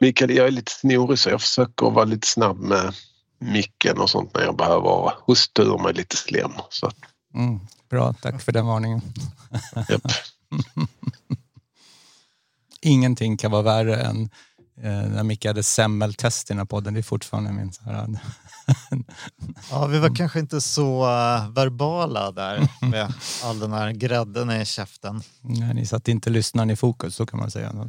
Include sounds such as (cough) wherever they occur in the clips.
Mikael, jag är lite snorig så jag försöker vara lite snabb med micken och sånt när jag behöver hosta ur mig lite slem. Så. Mm, bra, tack för den varningen. (laughs) Ingenting kan vara värre än eh, när Micke hade semmeltest i den här podden. Det är fortfarande min så här, (laughs) Ja, vi var kanske inte så eh, verbala där med all den här grädden i käften. Nej, ni satt inte lyssnaren i fokus, så kan man säga. (laughs)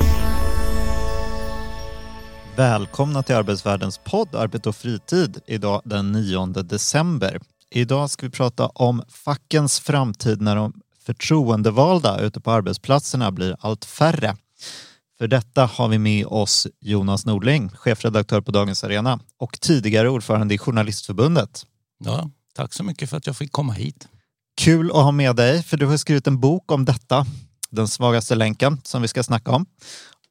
Välkomna till Arbetsvärldens podd Arbete och fritid idag den 9 december. Idag ska vi prata om fackens framtid när de förtroendevalda ute på arbetsplatserna blir allt färre. För detta har vi med oss Jonas Nordling, chefredaktör på Dagens Arena och tidigare ordförande i Journalistförbundet. Ja, tack så mycket för att jag fick komma hit. Kul att ha med dig, för du har skrivit en bok om detta, Den svagaste länken, som vi ska snacka om.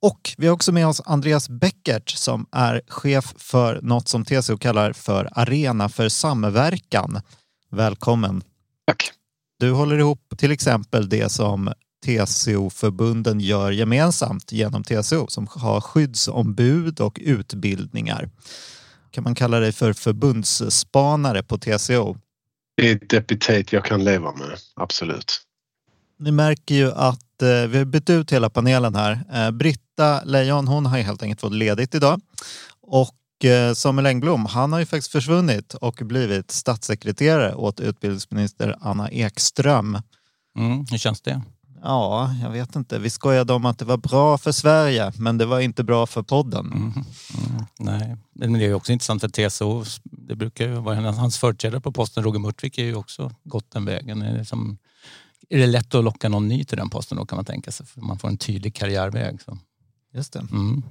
Och vi har också med oss Andreas Bäckert som är chef för något som TCO kallar för Arena för samverkan. Välkommen! Tack! Du håller ihop till exempel det som TCO-förbunden gör gemensamt genom TCO som har skyddsombud och utbildningar. Kan man kalla dig för förbundsspanare på TCO? Det är ett epitet jag kan leva med, absolut. Ni märker ju att eh, vi har bytt ut hela panelen här. Eh, Britta Lejon, hon har helt enkelt fått ledigt idag. Och eh, Samuel Engblom, han har ju faktiskt försvunnit och blivit statssekreterare åt utbildningsminister Anna Ekström. Mm, hur känns det? Ja, jag vet inte. Vi skojade om att det var bra för Sverige, men det var inte bra för podden. Mm, mm, nej, men det är också intressant för TCO. Det brukar ju vara hans företrädare på posten, Roger Murtvik, är ju också gått den vägen. Är det, som, är det lätt att locka någon ny till den posten då kan man tänka sig, för man får en tydlig karriärväg. Så. Just det. Mm.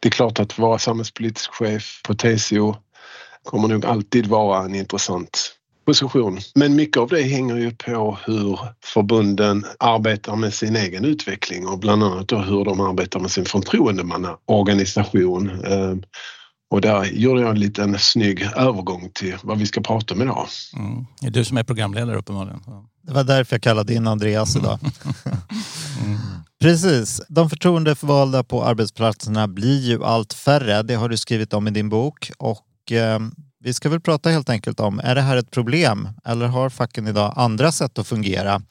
Det är klart att vara samhällspolitisk chef på TCO kommer nog alltid vara en intressant position. Men mycket av det hänger ju på hur förbunden arbetar med sin egen utveckling och bland annat då hur de arbetar med sin förtroendemannaorganisation. Ehm, och där gjorde jag en liten snygg övergång till vad vi ska prata om idag. Mm. Det är du som är programledare uppenbarligen. Det var därför jag kallade in Andreas idag. mm. (laughs) Precis. De förtroendevalda på arbetsplatserna blir ju allt färre. Det har du skrivit om i din bok. Och eh, vi ska väl prata helt enkelt om, är det här ett problem eller har facken idag andra sätt att fungera?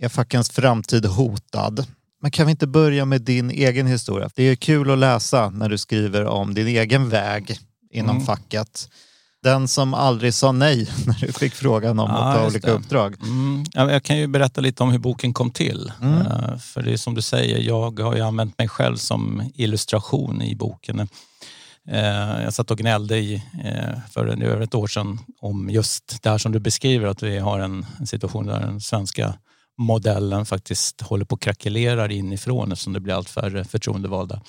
Är fackens framtid hotad? Men kan vi inte börja med din egen historia? Det är kul att läsa när du skriver om din egen väg inom mm. facket. Den som aldrig sa nej (laughs) när du fick frågan om ja, att ta olika det. uppdrag. Mm. Jag kan ju berätta lite om hur boken kom till. Mm. Uh, för det är som du säger, jag har ju använt mig själv som illustration i boken. Eh, jag satt och gnällde i, eh, för över ett år sedan om just det här som du beskriver, att vi har en, situation där den svenska modellen faktiskt håller på att krackelera inifrån eftersom det blir allt färre förtroendevalda.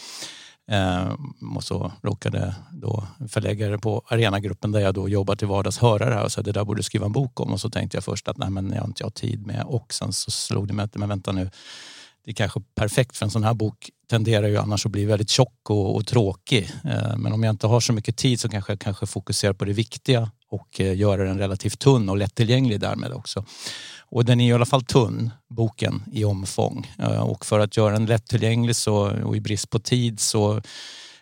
Eh, och så råkade då förläggare på Arenagruppen där jag då jobbar till vardags höra det här och sa det där borde du skriva en bok om och så tänkte jag först att nej men jag har inte jag tid med och sen så slog det mig att men vänta nu det är kanske perfekt för en sån här bok tenderar ju annars att bli väldigt tjock och, och tråkig. Eh, men om jag inte har så mycket tid så kanske jag kanske fokuserar på det viktiga och eh, göra den relativt tunn och lättillgänglig därmed också. Och den är i alla fall tunn, boken, i omfång. Eh, och för att göra den lättillgänglig så, och i brist på tid så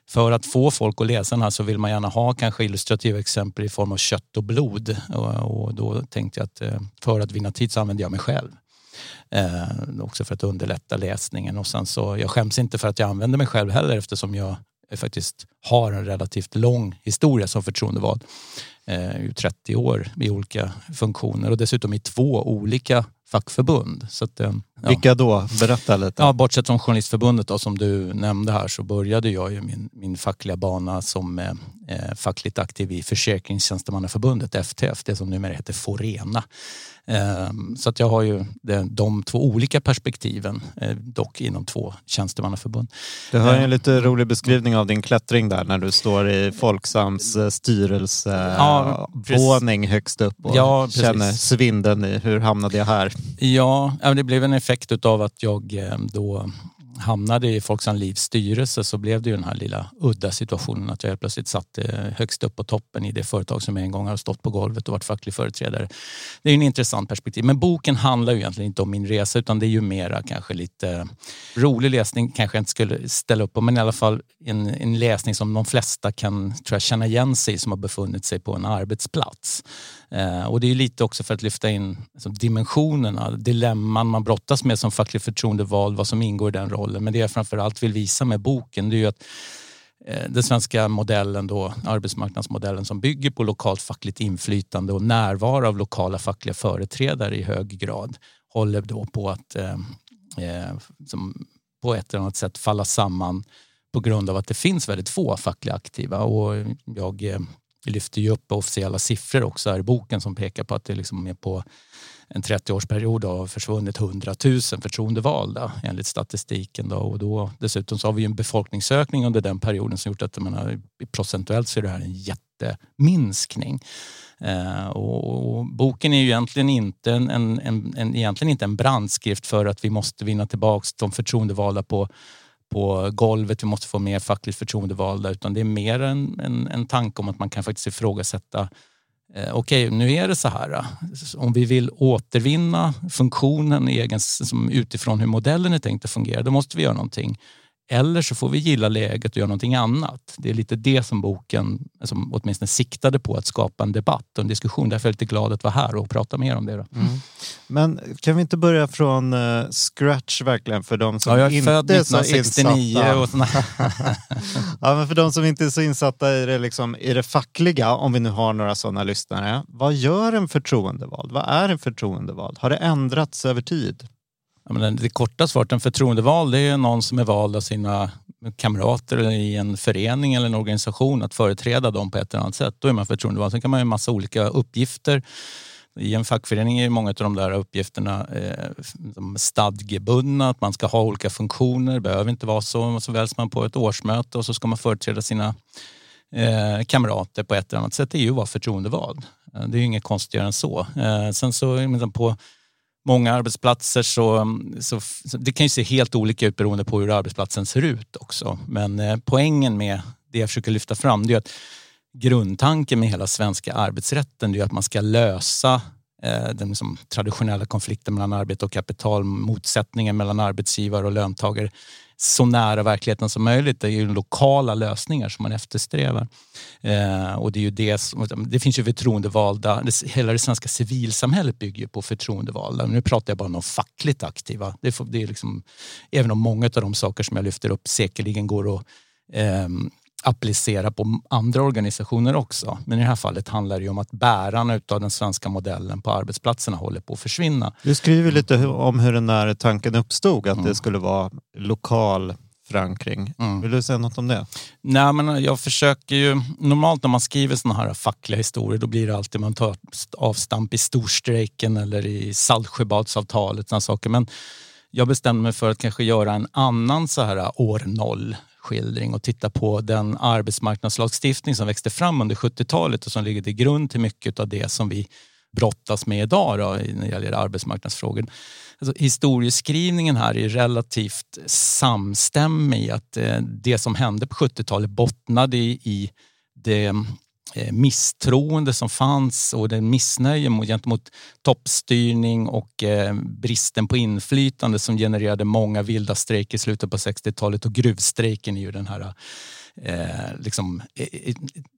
för att få folk att läsa den här så vill man gärna ha kanske illustrativa exempel i form av kött och blod. Eh, och, då tänkte jag att eh, för att vinna tid så använder jag mig själv. Eh, också för att underlätta läsningen. Och sen så, jag skäms inte för att jag använder mig själv heller eftersom jag faktiskt har en relativt lång historia som förtroendevald. Eh, 30 år i olika funktioner och dessutom i två olika fackförbund. Så att, eh, Ja. Vilka då? Berätta lite. Ja, bortsett från Journalistförbundet då, som du nämnde här så började jag ju min, min fackliga bana som eh, eh fackligt aktiv i Försäkringstjänstemannaförbundet, FTF, det som numera heter Forena. Ehm, så att jag har ju de två olika perspektiven, eh, dock inom två tjänstemannaförbund. Du har en lite rolig beskrivning av din klättring där när du står i Folksams eh, styrelsevåning ja, högst upp och ja, känner svinden i hur hamnade jag här? Ja, det blev en effekt av att jag eh, då hamnade i Folksam Livs styrelse så blev det ju den här lilla udda situationen att jag helt plötsligt satt eh, högst upp på toppen i det företag som jag en gång har stått på golvet och varit facklig företrädare. Det är en intressant perspektiv. Men boken handlar ju egentligen inte om min resa utan det är ju mera kanske lite rolig läsning kanske jag inte skulle ställa upp på men i alla fall en, en läsning som de flesta kan tror jag, känna igen sig som har befunnit sig på en arbetsplats. Eh, och det är lite också för att lyfta in alltså, dimensionerna, dilemman man brottas med som facklig förtroendevald, vad som ingår i den rollen. Men det jag framförallt vill visa med boken det är ju att eh, den svenska modellen, då, arbetsmarknadsmodellen som bygger på lokalt fackligt inflytande och närvaro av lokala fackliga företrädare i hög grad håller då på att eh, eh som på ett eller annat sätt falla samman på grund av att det finns väldigt få fackliga aktiva. Och jag eh, vi lyfter ju upp officiella siffror också här i boken som pekar på att det liksom är på en 30-årsperiod har försvunnit 100 000 förtroendevalda enligt statistiken. Då. Och då, dessutom så har vi en befolkningsökning under den perioden som gjort att menar, procentuellt så är det här en jätteminskning. Eh, och, och, boken är ju egentligen inte en, en, en, en, egentligen inte en brandskrift för att vi måste vinna tillbaka de förtroendevalda på på golvet, vi måste få mer fackligt förtroendevalda utan det är mer en, en, en tanke om att man kan faktiskt ifrågasätta eh, Okej, okay, nu är det så här. Eh. Om vi vill återvinna funktionen egen, som utifrån hur modellen är tänkt att fungera, då måste vi göra någonting. Eller så får vi gilla läget och göra någonting annat. Det är lite det som boken som åtminstone siktade på, att skapa en debatt och en diskussion. Därför är jag lite glad att vara här och prata mer om det. Mm. Men kan vi inte börja från uh, scratch verkligen för de som ja, är inte 1969 är så insatta. (laughs) ja, men för de som inte är så insatta i det, liksom, i det fackliga, om vi nu har några sådana lyssnare. Vad gör en förtroendevald? Vad är en förtroendevald? Har det ändrats över tid? Det korta svaret, en förtroendevald är någon som är vald av sina kamrater eller i en förening eller en organisation att företräda dem på ett eller annat sätt. Då är man förtroendevald. Sen kan man ha en massa olika uppgifter. I en fackförening är många av de där uppgifterna eh, stadgebundna, att man ska ha olika funktioner. Det behöver inte vara så. Så väljs man på ett årsmöte och så ska man företräda sina eh, kamrater på ett eller annat sätt. Det är ju att vara förtroendevald. Eh, det är inget konstigare än så. Eh, sen så på många arbetsplatser så, så, så, det kan ju se helt olika ut beroende på hur arbetsplatsen ser ut också. Men eh, poängen med det jag försöker lyfta fram det är att grundtanken med hela svenska arbetsrätten är att man ska lösa eh, den liksom traditionella konflikten mellan arbete och kapital, motsättningen mellan arbetsgivare och löntagare så nära verkligheten som möjligt. Det är ju lokala lösningar som man eftersträvar. Eh, och det är ju det som, det finns ju förtroendevalda, det, hela det svenska civilsamhället bygger ju på förtroendevalda. Nu pratar jag bara om de fackligt aktiva. Det, det är liksom, även om många av de saker som jag lyfter upp säkerligen går att eh, applicera på andra organisationer också. Men i det här fallet handlar det ju om att bärarna av den svenska modellen på arbetsplatserna håller på att försvinna. Du skriver lite om hur den där tanken uppstod, att mm. det skulle vara lokal förankring. Mm. Vill du säga något om det? Nej, men jag försöker ju, normalt när man skriver sådana här fackliga historier då blir det alltid man tar avstamp i storstrejken eller i Saltsjöbadsavtalet, sådana saker. Men jag bestämde mig för att kanske göra en annan så här år noll skildring och titta på den arbetsmarknadslagstiftning som växte fram under 70-talet och som ligger till grund till mycket av det som vi brottas med idag då, när det gäller arbetsmarknadsfrågor. Alltså, historieskrivningen här är relativt samstämmig. Att eh, det som hände på 70-talet bottnade i, i det Eh, misstroende som fanns och den missnöje gentemot toppstyrning och eh, bristen på inflytande som genererade många vilda strejker i slutet på 60-talet och gruvstrejken är ju den här eh, eh, liksom,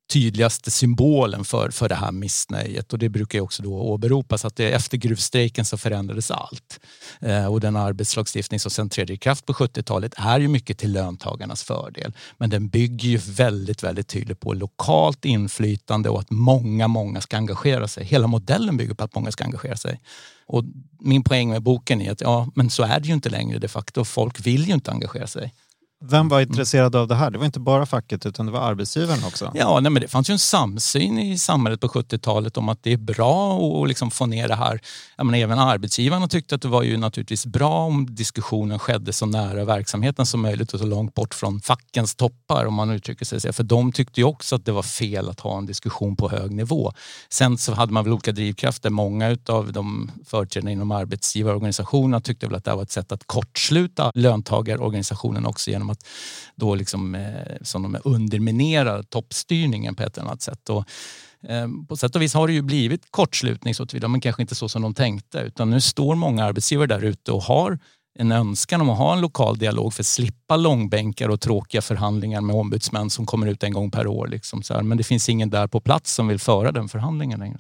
tydligaste symbolen för, för det här missnöjet och det brukar ju också då åberopas att det, efter gruvstrejken så förändrades allt. Eh, och den arbetslagstiftning som sen trädde i kraft på 70-talet är ju mycket till löntagarnas fördel. Men den bygger ju väldigt, väldigt tydligt på lokalt inflytande och att många, många ska engagera sig. Hela modellen bygger på att många ska engagera sig. Och min poäng med boken är att ja, men så är det ju inte längre de facto. Folk vill ju inte engagera sig. Vem var intresserad av det här? Det var inte bara facket utan det var arbetsgivaren också. Ja, nej, men det fanns ju en samsyn i samhället på 70-talet om att det är bra att liksom få ner det här. Jag menar, även arbetsgivarna tyckte att det var ju naturligtvis bra om diskussionen skedde så nära verksamheten som möjligt och så långt bort från fackens toppar om man uttrycker sig så. För de tyckte ju också att det var fel att ha en diskussion på hög nivå. Sen så hade man väl olika drivkrafter. Många av de företrädarna inom arbetsgivarorganisationerna tyckte väl att det var ett sätt att kortsluta löntagarorganisationen också genom att då liksom, eh, som de underminerar toppstyrningen på ett eller annat sätt. Och, eh, på sätt och vis har det ju blivit kortslutning så tillvida, men kanske inte så som de tänkte. Utan nu står många arbetsgivare där ute och har en önskan om att ha en lokal dialog för att slippa långbänkar och tråkiga förhandlingar med ombudsmän som kommer ut en gång per år. Liksom så här. Men det finns ingen där på plats som vill föra den förhandlingen längre.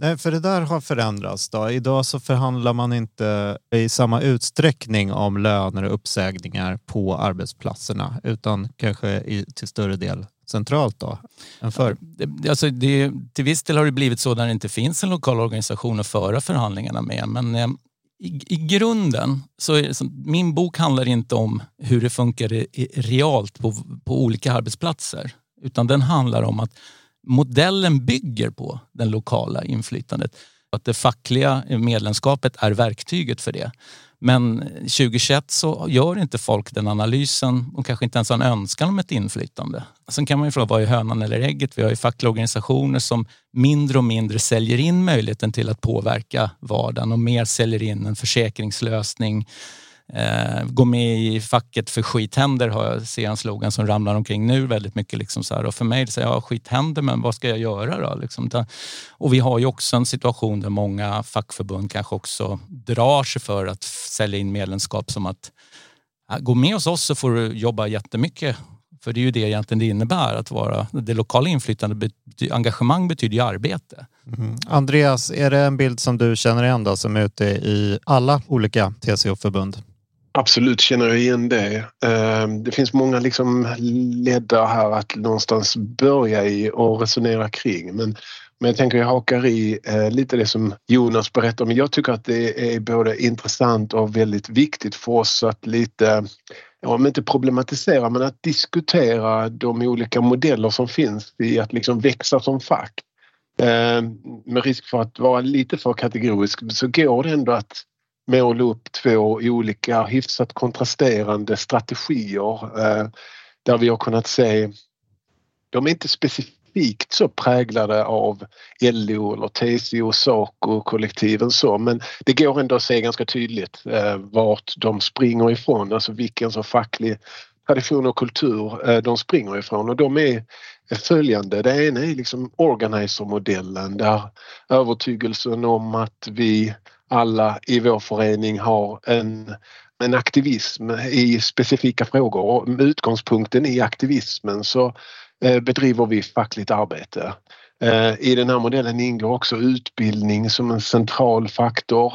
Nej, för det där har förändrats. Då. Idag så förhandlar man inte i samma utsträckning om löner och uppsägningar på arbetsplatserna utan kanske i, till större del centralt då än förr? Alltså det, till viss del har det blivit så när det inte finns en lokal organisation att föra förhandlingarna med. Men eh, i, i grunden, så, är, så min bok handlar inte om hur det funkar realt på, på olika arbetsplatser. Utan den handlar om att modellen bygger på det lokala inflytandet. Att det fackliga medlemskapet är verktyget för det. Men 2021 så gör inte folk den analysen och kanske inte ens har en önskan om ett inflytande. Sen kan man ju fråga, vad är hönan eller ägget? Vi har ju fackliga organisationer som mindre och mindre säljer in möjligheten till att påverka vardagen och mer säljer in en försäkringslösning, Eh, gå med i facket för skit händer har jag, ser en slogan som ramlar omkring nu väldigt mycket. Liksom så här. Och för mig är ja, skit händer men vad ska jag göra då? Liksom. Och vi har ju också en situation där många fackförbund kanske också drar sig för att sälja in medlemskap som att ja, gå med hos oss så får du jobba jättemycket för det är ju det egentligen det innebär att vara det lokala inflytandet. Engagemang betyder ju arbete. Mm. Andreas, är det en bild som du känner igen då, som är ute i alla olika TCO-förbund? Absolut känner jag igen det. Ehm, det finns många liksom ledda här att någonstans börja i och resonera kring. Men, men jag tänker jag hakar i eh, lite det som Jonas berättar Men jag tycker att det är både intressant och väldigt viktigt för oss att lite, om inte problematisera, men att diskutera de olika modeller som finns i att liksom växa som fack. Ehm, med risk för att vara lite för kategorisk så går det ändå att måla upp två olika hyfsat kontrasterande strategier eh, där vi har kunnat se de är inte specifikt så präglade av LO eller TCO, SACO kollektiven så men det går ändå att se ganska tydligt eh, vart de springer ifrån, alltså vilken som facklig tradition och kultur eh, de springer ifrån och de är följande. Det ena är liksom organizermodellen där övertygelsen om att vi alla i vår förening har en, en aktivism i specifika frågor och med utgångspunkten i aktivismen så eh, bedriver vi fackligt arbete. Eh, I den här modellen ingår också utbildning som en central faktor.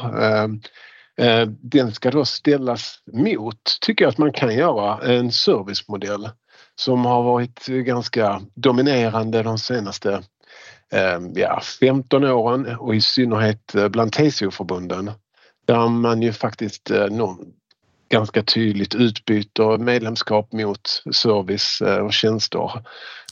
Eh, den ska då ställas mot, tycker jag att man kan göra, en servicemodell som har varit ganska dominerande de senaste ja, 15 åren och i synnerhet eh, bland TCO-förbunden där man ju faktiskt eh, ganska tydligt utbyter medlemskap mot service eh, och tjänster.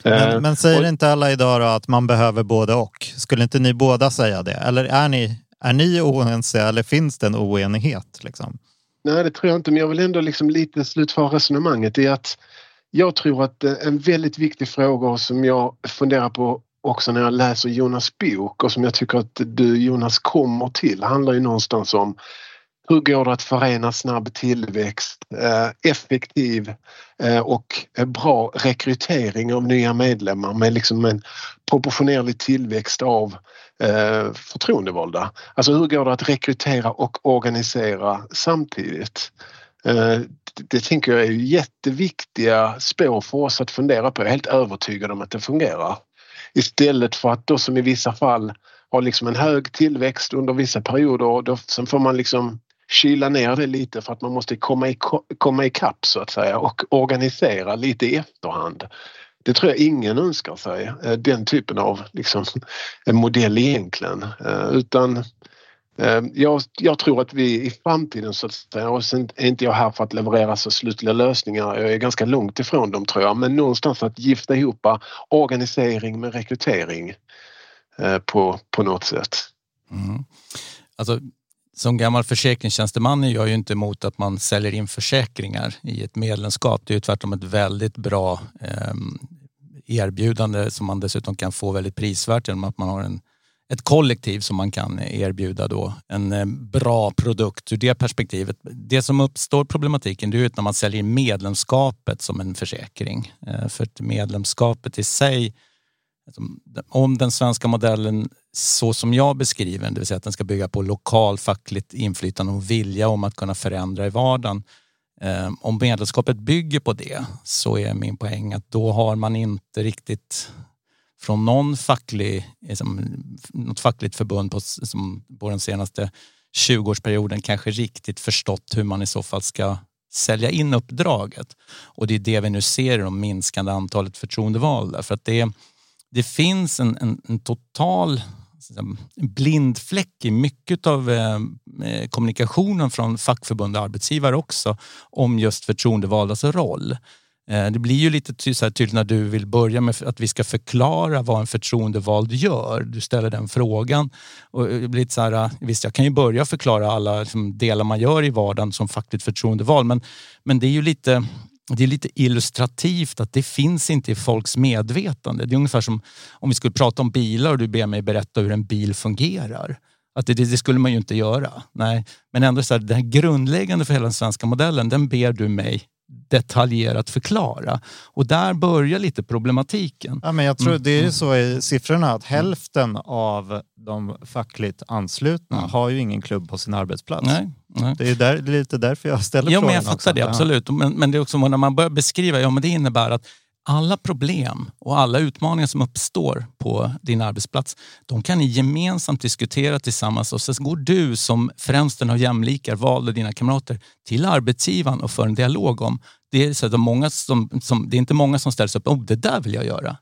Men, men säger och, inte alla idag då att man behöver både och? Skulle inte ni båda säga det? Eller är ni, är ni oense eller finns det en oenighet? Liksom? Nej, det tror jag inte, men jag vill ändå liksom lite slutföra resonemanget i att jag tror att en väldigt viktig fråga som jag funderar på också när jag läser Jonas bok och som jag tycker att du Jonas kommer till handlar ju någonstans om hur går det att förena snabb tillväxt, eh, effektiv eh, och bra rekrytering av nya medlemmar med liksom en proportionerlig tillväxt av eh, förtroendevalda. Alltså hur går det att rekrytera och organisera samtidigt? Det tänker jag är jätteviktiga spår för oss att fundera på. Jag är helt övertygad om att det fungerar. Istället för att då som i vissa fall ha liksom en hög tillväxt under vissa perioder och då, sen får man liksom kyla ner det lite för att man måste komma, i, komma ikapp så att säga och organisera lite i efterhand. Det tror jag ingen önskar sig, eh, den typen av liksom, modell egentligen. Eh, utan Ehm, jag, jag, tror att vi i framtiden så att säga, och sen är inte jag här för att leverera så slutliga lösningar, jag är ganska långt ifrån dem tror jag, men någonstans att gifta ihop organisering med rekrytering eh, på, på något sätt. Mm. Alltså, som gammal försäkringstjänsteman är jag ju inte emot att man säljer in försäkringar i ett medlemskap. Det är ju tvärtom ett väldigt bra eh, erbjudande som man dessutom kan få väldigt prisvärt genom att man har en, ett kollektiv som man kan erbjuda då en eh, bra produkt ur det perspektivet. Det som uppstår problematiken det är när man säljer medlemskapet som en försäkring. Eh, för medlemskapet i sig alltså, om den svenska modellen så som jag beskriver den, det vill säga att den ska bygga på lokal fackligt inflytande och vilja om att kunna förändra i vardagen. Eh, om medlemskapet bygger på det så är min poäng att då har man inte riktigt från någon facklig, liksom, något fackligt förbund på, som på den senaste 20-årsperioden kanske riktigt förstått hur man i så fall ska sälja in uppdraget. Och det är det vi nu ser i de minskande antalet förtroendevalda. För att det det finns en, en, en total liksom, blind fläck i mycket av eh, eh, kommunikationen från fackförbund och arbetsgivare också om just förtroendevaldas roll. Eh, det blir ju lite tydligt när du vill börja med att vi ska förklara vad en förtroendevald gör. Du ställer den frågan. Och eh, det blir lite så här, eh, visst, jag kan ju börja förklara alla liksom, delar man gör i vardagen som fackligt förtroendevald men, men det är ju lite det är lite illustrativt att det finns inte i folks medvetande. Det är ungefär som om vi skulle prata om bilar och du ber mig berätta hur en bil fungerar. Att det, det skulle man ju inte göra. Nej. Men ändå så här, det här grundläggande för hela den svenska modellen, den ber du mig detaljerat förklara. Och där börjar lite problematiken. Ja, men jag tror mm. det är ju så i siffrorna att hälften av de fackligt anslutna mm. har ju ingen klubb på sin arbetsplats. Nej, nej. Det är där, lite därför jag ställer ja, frågan. Men jag fattar också. det, absolut. Men, men det är också när man börjar beskriva, ja men det innebär att alla problem och alla utmaningar som uppstår på din arbetsplats, de kan ni gemensamt diskutera tillsammans och sen går du som främsten av jämlikar, valde dina kamrater, till arbetsgivaren och för en dialog om. Det är, så att många som, som, det är inte många som ställs upp, oh, det där vill jag göra.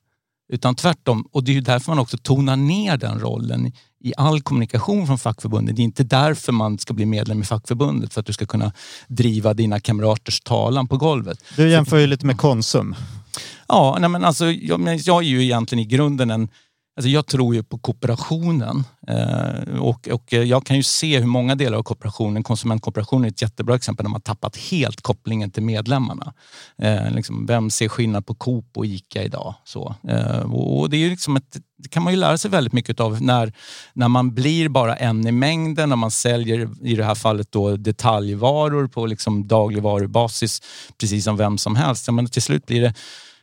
Utan tvärtom, och det är därför man också tonar ner den rollen i all kommunikation från fackförbundet. Det är inte därför man ska bli medlem i fackförbundet, för att du ska kunna driva dina kamraters talan på golvet. Du jämför ju lite med Konsum. Ja, nej men alltså, jag, jag är ju egentligen i grunden en Alltså jag tror ju på kooperationen eh, och, och jag kan ju se hur många delar av kooperationen, konsumentkooperationen är ett jättebra exempel, de har tappat helt kopplingen till medlemmarna. Eh, liksom, vem ser skillnad på Coop och Ica idag? Så, eh, och det, är liksom ett, det kan man ju lära sig väldigt mycket av när, när man blir bara en i mängden, när man säljer i det här fallet då detaljvaror på liksom dagligvarubasis, precis som vem som helst. Men till slut blir det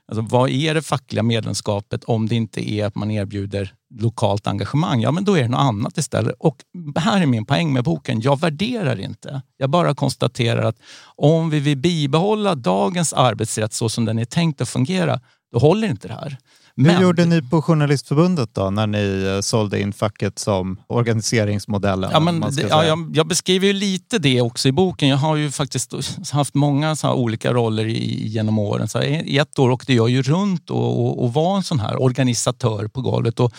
Alltså, vad är det fackliga medlemskapet om det inte är att man erbjuder lokalt engagemang? Ja, men då är det något annat istället. Och här är min poäng med boken. Jag värderar inte. Jag bara konstaterar att om vi vill bibehålla dagens arbetsrätt så som den är tänkt att fungera, då håller inte det här. Men... Hur gjorde ni på Journalistförbundet då när ni eh, sålde in facket som organiseringsmodellen? Ja, men det, ja, jag, jag, beskriver ju lite det också i boken. Jag har ju faktiskt haft många så olika roller i, genom åren. Så I ett år åkte jag ju runt och, och, och var en sån här organisatör på golvet. Och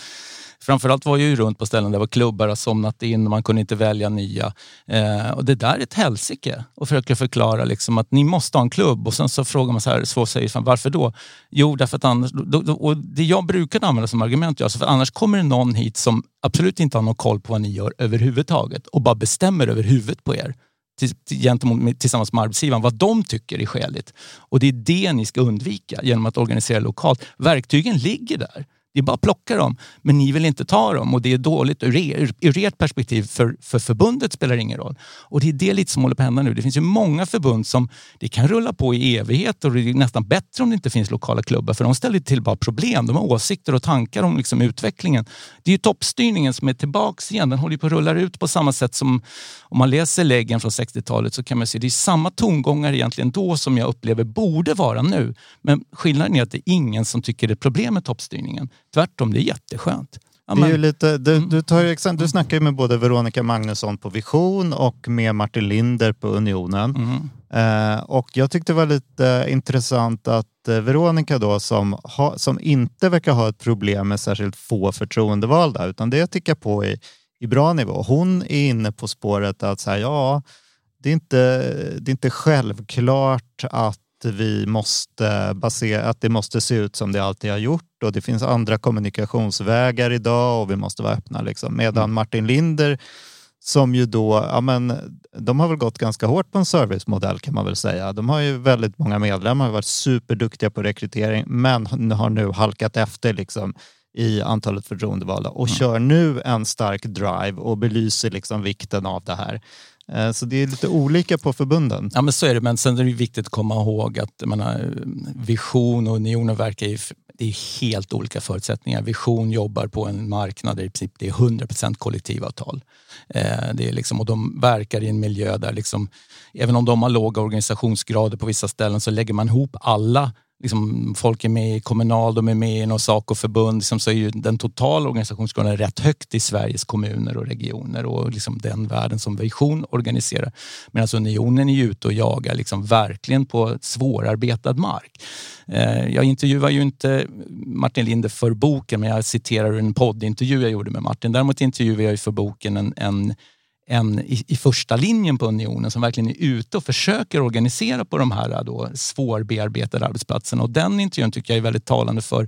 Framförallt var jag ju runt på ställen där var klubbar har somnat in och man kunde inte välja nya. Eh, och det där är ett helsike att försöka förklara liksom att ni måste ha en klubb och sen så frågar man så här, så säger varför då? Jo, därför att annars, då, då, och det jag brukar använda som argument, alltså för annars kommer det någon hit som absolut inte har någon koll på vad ni gör överhuvudtaget och bara bestämmer över huvudet på er gentemot, tillsammans med arbetsgivaren vad de tycker är skäligt. Och det är det ni ska undvika genom att organisera lokalt. Verktygen ligger där. Det är bara att plocka dem, men ni vill inte ta dem och det är dåligt ur, er, ur ert perspektiv. För, för förbundet spelar det ingen roll. Och det är det lite som håller på att hända nu. Det finns ju många förbund som det kan rulla på i evighet och det är nästan bättre om det inte finns lokala klubbar för de ställer till bara problem. De har åsikter och tankar om liksom utvecklingen. Det är ju toppstyrningen som är tillbaks igen. Den håller på att rulla ut på samma sätt som om man läser läggen från 60-talet så kan man se det är samma tongångar egentligen då som jag upplever borde vara nu. Men skillnaden är att det är ingen som tycker det är problem med toppstyrningen. Tvärtom, det är jätteskönt. Det är ju lite, du, du, tar ju exempel, du snackar ju med både Veronica Magnusson på Vision och med Martin Linder på Unionen. Mm. Eh, och jag tyckte det var lite intressant att eh, Veronica då som, ha, som inte verkar ha ett problem med särskilt få förtroendevalda utan det tickar på i, i bra nivå. Hon är inne på spåret att säga ja, det är, inte, det är inte självklart att vi måste basera, att det måste se ut som det alltid har gjort och det finns andra kommunikationsvägar idag och vi måste vara öppna. Liksom. Medan mm. Martin Linder som ju då, ja men de har väl gått ganska hårt på en servicemodell kan man väl säga. De har ju väldigt många medlemmar, har varit superduktiga på rekrytering men har nu halkat efter liksom i antalet förtroendevalda och mm. kör nu en stark drive och belyser liksom vikten av det här. Eh, så det är lite olika på förbunden. Ja men så är det, men sen är det viktigt att komma ihåg att menar, Vision och Unionen verkar i det är helt olika förutsättningar. Vision jobbar på en marknad där i princip det är 100 kollektivavtal. Eh, det är liksom, och de verkar i en miljö där liksom, även om de har låga organisationsgrader på vissa ställen så lägger man ihop alla liksom, folk är med i Kommunal, de är med i något Saco-förbund, liksom, så är ju den totala organisationsgraden rätt högt i Sveriges kommuner och regioner och liksom den världen som Vision organiserar. Medan alltså Unionen är ju ute och jagar liksom verkligen på svårarbetad mark. Eh, jag intervjuar ju inte Martin Linde för boken, men jag citerar en poddintervju jag gjorde med Martin. Däremot intervjuar jag för boken en, en en i, i, första linjen på Unionen som verkligen är ute och försöker organisera på de här då svårbearbetade arbetsplatserna. Och den intervjun tycker jag är väldigt talande för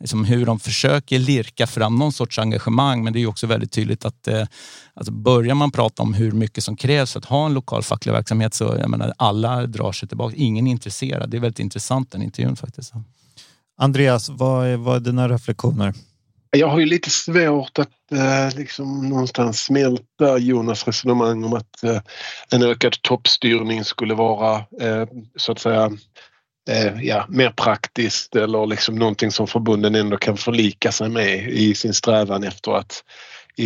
liksom hur de försöker lirka fram någon sorts engagemang. Men det är också väldigt tydligt att eh, alltså börjar man prata om hur mycket som krävs för att ha en lokal facklig verksamhet så jag menar, alla drar sig tillbaka. Ingen är intresserad. Det är väldigt intressant den intervjun faktiskt. Andreas, vad är, vad är dina reflektioner? Jag har ju lite svårt att eh, liksom någonstans smälta Jonas resonemang om att eh, en ökad toppstyrning skulle vara eh, så att säga eh, ja, mer praktiskt eller liksom någonting som förbunden ändå kan förlika sig med i sin strävan efter att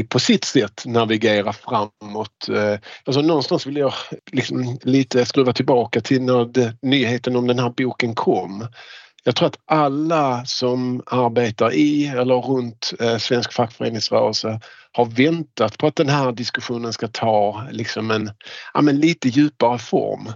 på sitt sätt navigera framåt. Eh, alltså någonstans vill jag liksom lite skruva tillbaka till när nyheten om den här boken kom jag tror att alla som arbetar i eller runt eh, svensk fackföreningsrörelse har väntat på att den här diskussionen ska ta liksom en ja, men lite djupare form.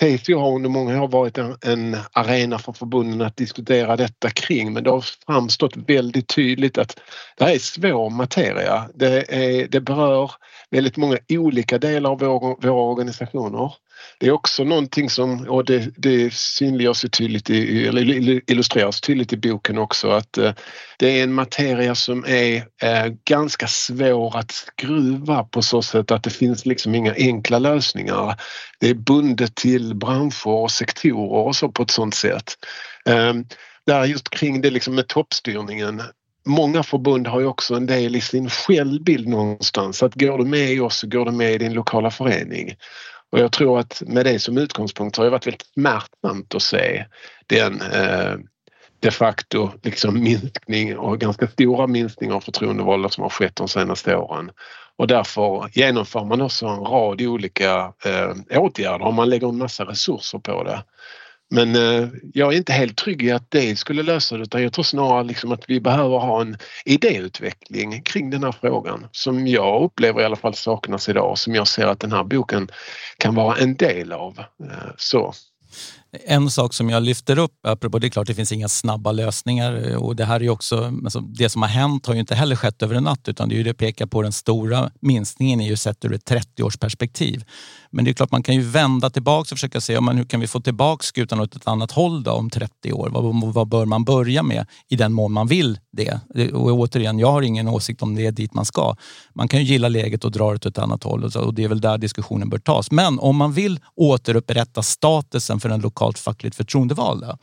TCO har under många år varit en, en, arena för förbunden att diskutera detta kring men det har framstått väldigt tydligt att det här är svår materia. Det, är, det berör väldigt många olika delar av vår, våra organisationer. Det är också någonting som, och det, det synliggörs tydligt i, eller illustreras tydligt i boken också, att eh, det är en materia som är eh, ganska svår att skruva på så sätt att det finns liksom inga enkla lösningar. Det är bundet till branscher och sektorer och så på ett sånt sätt. Ehm, där just kring det liksom med toppstyrningen Många förbund har ju också en del i sin självbild någonstans. Att går du med i oss så går du med i din lokala förening. Och jag tror att med det som utgångspunkt har det varit väldigt smärtsamt att se den eh, de facto liksom minskning och ganska stora minskningar av förtroendevalda som har skett de senaste åren. Och därför genomför man också en rad olika eh, åtgärder och man lägger en massa resurser på det. Men eh, jag är inte helt trygg i att det skulle lösa det utan jag tror snarare liksom att vi behöver ha en idéutveckling kring den här frågan som jag upplever i alla fall saknas idag och som jag ser att den här boken kan vara en del av. Eh, så. En sak som jag lyfter upp, apropå det är klart det finns inga snabba lösningar eh, och det här är också, alltså det som har hänt har ju inte heller skett över en natt utan det är ju det pekar på den stora minskningen är ju sett ur ett 30-årsperspektiv. Men det är klart man kan ju vända tillbaka och försöka se ja, men hur kan vi få tillbaka skutan åt ett annat håll då om 30 år? Vad, vad bör man börja med i den mån man vill det? Och återigen, jag har ingen åsikt om det är dit man ska. Man kan ju gilla läget och dra det åt ett annat håll och det är väl där diskussionen bör tas. Men om man vill återupprätta statusen för den lokalt fackligt förtroendevalda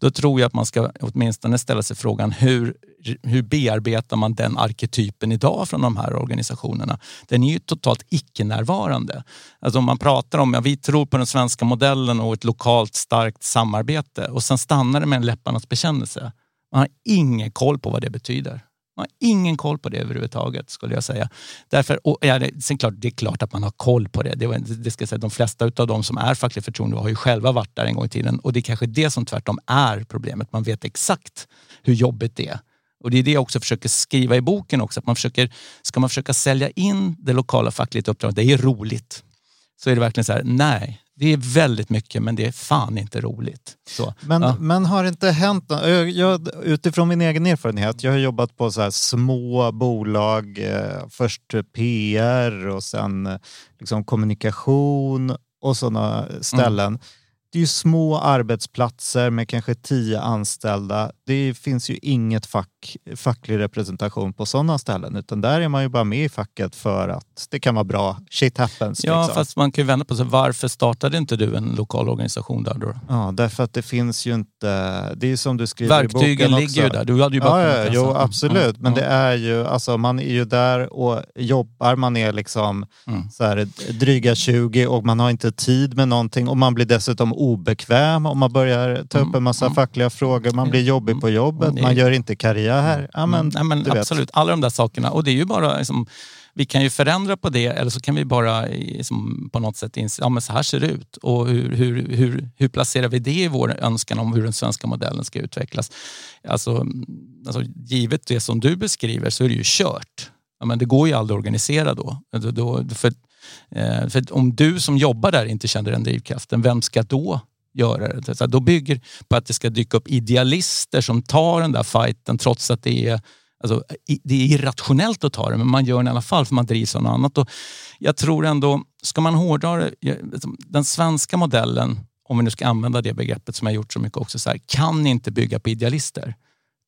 då tror jag att man ska åtminstone ställa sig frågan hur hur bearbetar man den arketypen idag från de här organisationerna? Den är ju totalt icke-närvarande. Alltså om man pratar om, ja, vi tror på den svenska modellen och ett lokalt starkt samarbete och sen stannar det med en läpparnas bekännelse. Man har ingen koll på vad det betyder. Man har ingen koll på det överhuvudtaget skulle jag säga. Därför, och, ja, det, sen klart, det är klart att man har koll på det. det, det ska säga, de flesta av de som är fackligt förtroendevalda har ju själva varit där en gång i tiden och det är kanske det som tvärtom är problemet. Man vet exakt hur jobbigt det är. Och det är det jag också försöker skriva i boken också. Att man försöker, ska man försöka sälja in det lokala fackliga uppdraget, det är roligt. Så är det verkligen så här, nej, det är väldigt mycket men det är fan inte roligt. Så, men, ja. men har det inte hänt jag, jag, Utifrån min egen erfarenhet, jag har jobbat på så små bolag, eh, först PR och sen eh, liksom kommunikation och sådana ställen. Mm det är ju små arbetsplatser med kanske tio anställda. Det finns ju inget fack, facklig representation på sådana ställen utan där är man ju bara med i facket för att det kan vara bra. Shit happens. Ja, liksom. fast man kan ju vända på sig. Varför startade inte du en lokal organisation där då? Ja, därför att det finns ju inte... Det är ju som du skriver Verktygen i boken också. ligger ju där. Du hade ju bara ja, ja, jo, alltså. absolut. Men ja. det är ju, alltså man är ju där och jobbar. Man är liksom mm. så här, dryga 20 och man har inte tid med någonting och man blir dessutom obekväm om man börjar ta upp en massa mm. fackliga frågor. Man blir jobbig på jobbet, man gör inte karriär. Ja, men, Nej, men absolut, vet. alla de där sakerna. Och det är ju bara liksom, vi kan ju förändra på det eller så kan vi bara liksom, på något sätt inse, ja men så här ser det ut. Och hur, hur, hur, hur placerar vi det i vår önskan om hur den svenska modellen ska utvecklas? Alltså, alltså givet det som du beskriver så är det ju kört. Ja, men det går ju aldrig att organisera då. då för, eh, för om du som jobbar där inte känner den drivkraften, vem ska då göra det? Så då bygger på att det ska dyka upp idealister som tar den där fighten trots att det är Alltså, det är irrationellt att ta det, men man gör det i alla fall för man drivs av något annat. Och jag tror ändå, ska man hårdra det, liksom, den svenska modellen, om vi nu ska använda det begreppet som jag gjort så mycket också, så här, kan inte bygga på idealister.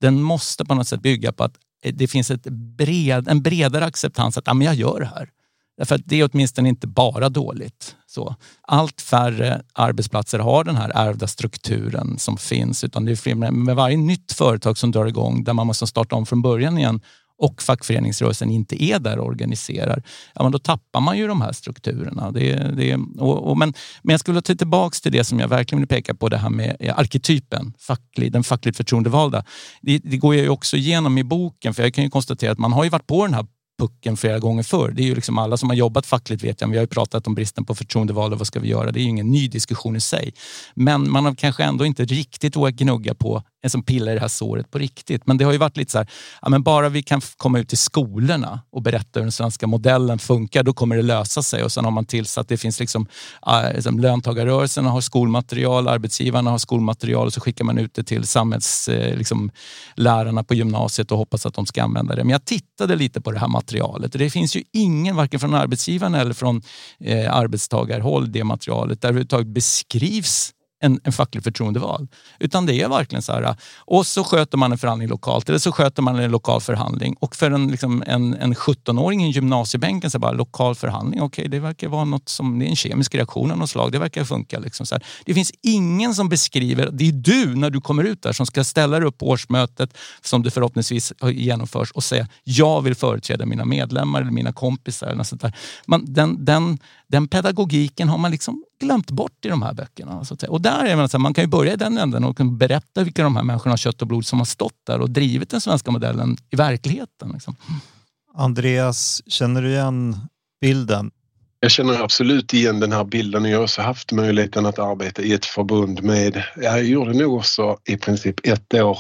Den måste på något sätt bygga på att det finns ett bred, en bredare acceptans att ja, men jag gör det här. Därför att det är åtminstone inte bara dåligt. Så. Allt färre arbetsplatser har den här ärvda strukturen som finns utan det är fler med varje nytt företag som drar igång där man måste starta om från början igen och fackföreningsrörelsen inte är där och organiserar, ja, men då tappar man ju de här strukturerna. Det, det, och, och, men, men jag skulle ta tillbaka till det som jag verkligen vill peka på, det här med eh, arketypen, facklig, den fackligt förtroendevalda. Det, det går jag ju också igenom i boken, för jag kan ju konstatera att man har ju varit på den här pucken flera gånger förr. Det är ju liksom alla som har jobbat fackligt vet jag, vi har ju pratat om bristen på förtroendevalda, vad ska vi göra? Det är ju ingen ny diskussion i sig. Men man har kanske ändå inte riktigt vågat gnugga på som pillar i det här såret på riktigt. Men det har ju varit lite så här, ja, men bara vi kan komma ut till skolorna och berätta hur den svenska modellen funkar, då kommer det lösa sig. Och sen har man tillsatt, det finns liksom, äh, liksom löntagarrörelsen har skolmaterial, arbetsgivarna har skolmaterial och så skickar man ut det till samhällslärarna eh, liksom, på gymnasiet och hoppas att de ska använda det. Men jag tittade lite på det här materialet och det finns ju ingen, varken från arbetsgivarna eller från eh, arbetstagarhåll, det materialet där överhuvudtaget beskrivs en, en facklig förtroendevald. Utan det är verkligen så här, och så sköter man en förhandling lokalt eller så sköter man en lokal förhandling. Och för en, liksom, en, en 17-åring i gymnasiebänken så bara lokal förhandling, okej okay, det verkar vara något som, det är en kemisk reaktion av något slag, det verkar funka. Liksom så här. Det finns ingen som beskriver, det är du när du kommer ut där som ska ställa dig upp på årsmötet som du förhoppningsvis genomförs och säga jag vill företräda mina medlemmar eller mina kompisar. Eller något sånt där. Man, den, den, den pedagogiken har man liksom glömt bort i de här böckerna. Så att säga. Och där är man, så här, man kan ju börja i den änden och berätta vilka de här människorna av kött och blod som har stått där och drivit den svenska modellen i verkligheten. Liksom. Andreas, känner du igen bilden? Jag känner absolut igen den här bilden och jag har också haft möjligheten att arbeta i ett förbund med, jag gjorde nog också i princip ett år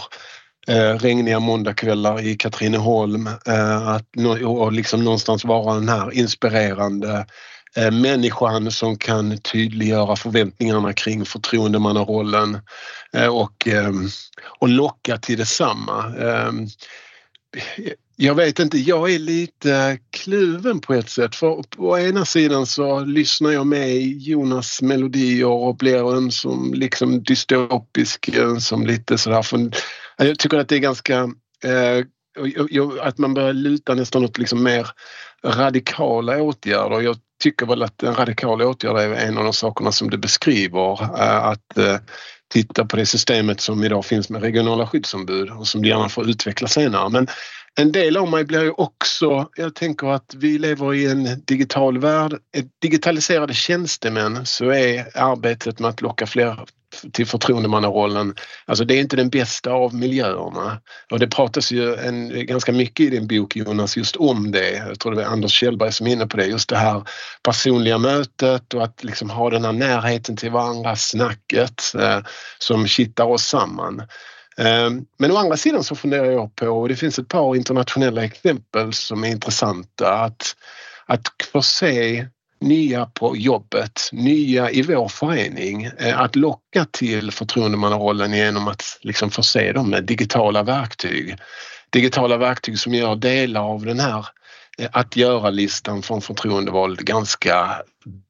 eh, regniga måndagkvällar i Katrineholm. Eh, att, och liksom någonstans vara den här inspirerande Eh, människan som kan tydliggöra förväntningarna kring förtroendemannarollen eh, och, eh, och locka till detsamma. Jag vet inte, jag är lite kluven på ett sätt. För på ena sidan så lyssnar jag med i Jonas melodier och blir en som liksom dystopisk, som lite sådär. Jag tycker att det är ganska att man börjar luta nästan åt liksom mer radikala åtgärder. Jag tycker väl att en radikal åtgärd är en av de sakerna som du beskriver. Eh, att eh, titta på det systemet som idag finns med regionala skyddsombud och som gärna får utveckla senare. Men en del av mig blir ju också, jag tänker att vi lever i en digital värld. Digitaliserade tjänstemän så är arbetet med att locka fler till förtroendemannarollen, alltså det är inte den bästa av miljöerna. Och det pratas ju en, ganska mycket i din bok Jonas just om det. Jag tror det var Anders Kjellberg som är inne på det. Just det här personliga mötet och att liksom ha den här närheten till varandra, snacket eh, som kittar oss samman. Ehm, men å andra sidan så funderar jag på, och det finns ett par internationella exempel som är intressanta, att, att förse nya på jobbet, nya i vår förening, eh, att locka till förtroendemannarollen genom att liksom förse dem med digitala verktyg. Digitala verktyg som gör delar av den här eh, Eh, att göra-listan från förtroendevald ganska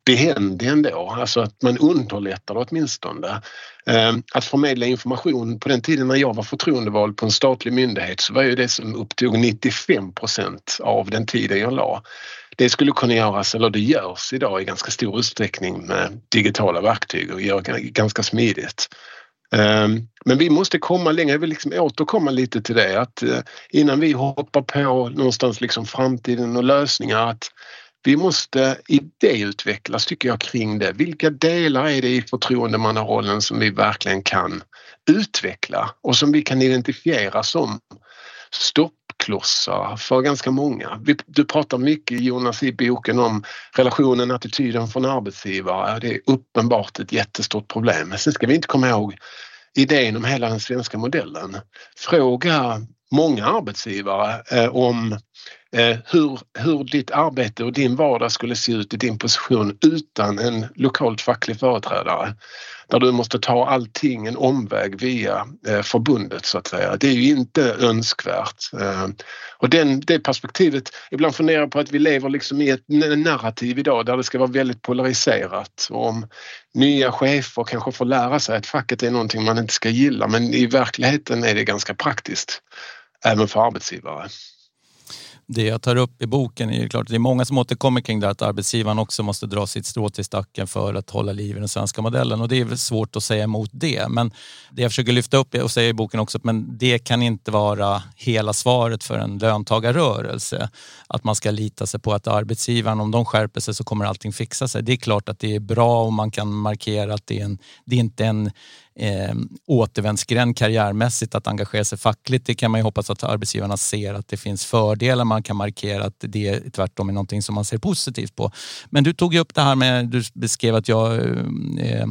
behändig ändå, alltså att man underlättar det åtminstone. Ehm, att förmedla information, på den tiden när jag var förtroendevald på en statlig myndighet så var ju det som upptog 95 procent av den tiden jag la. Det skulle kunna göras, eller det görs idag i ganska stor utsträckning med digitala verktyg och gör ganska smidigt. Ehm, men vi måste komma längre, jag vill liksom återkomma lite till det att eh, innan vi hoppar på någonstans liksom framtiden och lösningar att vi måste idéutvecklas tycker jag kring det. Vilka delar är det i förtroendemannarollen som vi verkligen kan utveckla och som vi kan identifiera som stopp stoppklossar för ganska många. Du pratar mycket Jonas i boken om relationen, attityden från arbetsgivare. Det är uppenbart ett jättestort problem. Sen ska vi inte komma ihåg idén om hela den svenska modellen. Fråga många arbetsgivare eh, om eh, hur, hur ditt arbete och din vardag skulle se ut i din position utan en lokalt facklig företrädare. Där du måste ta allting en omväg via eh, förbundet så att säga. Det är ju inte önskvärt. Eh, och den, det perspektivet, ibland funderar jag på att vi lever liksom i ett narrativ idag där det ska vara väldigt polariserat. Om nya chefer kanske får lära sig att facket är någonting man inte ska gilla men i verkligheten är det ganska praktiskt även för arbetsgivare. Det jag tar upp i boken är ju klart, det är många som återkommer kring det att arbetsgivaren också måste dra sitt strå till stacken för att hålla liv i den svenska modellen och det är väl svårt att säga emot det. Men det jag försöker lyfta upp och säga i boken också, men det kan inte vara hela svaret för en löntagarrörelse. Att man ska lita sig på att arbetsgivaren, om de skärper sig så kommer allting fixa sig. Det är klart att det är bra om man kan markera att det är, en, det är inte en eh, återvändsgränd karriärmässigt att engagera sig fackligt. Det kan man ju hoppas att arbetsgivarna ser att det finns fördelar. Man kan markera att det tvärtom är någonting som man ser positivt på. Men du tog upp det här med, du beskrev att jag eh,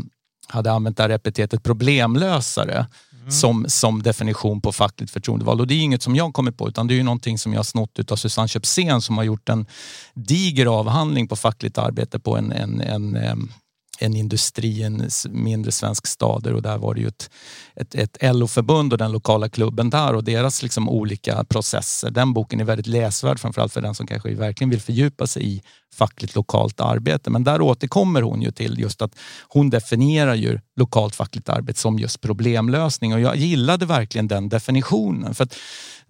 hade använt det här epitetet problemlösare. Mm. Som, som definition på fackligt förtroendeval. Och det är inget som jag kommit på utan det är ju någonting som jag snott av Susanne Köpsén som har gjort en diger avhandling på fackligt arbete på en, en, en, en en industri i en mindre svensk stad och där var det ju ett, ett, ett LO-förbund och den lokala klubben där och deras liksom olika processer. Den boken är väldigt läsvärd framförallt för den som kanske verkligen vill fördjupa sig i fackligt lokalt arbete. Men där återkommer hon ju till just att hon definierar ju lokalt fackligt arbete som just problemlösning och jag gillade verkligen den definitionen. För att,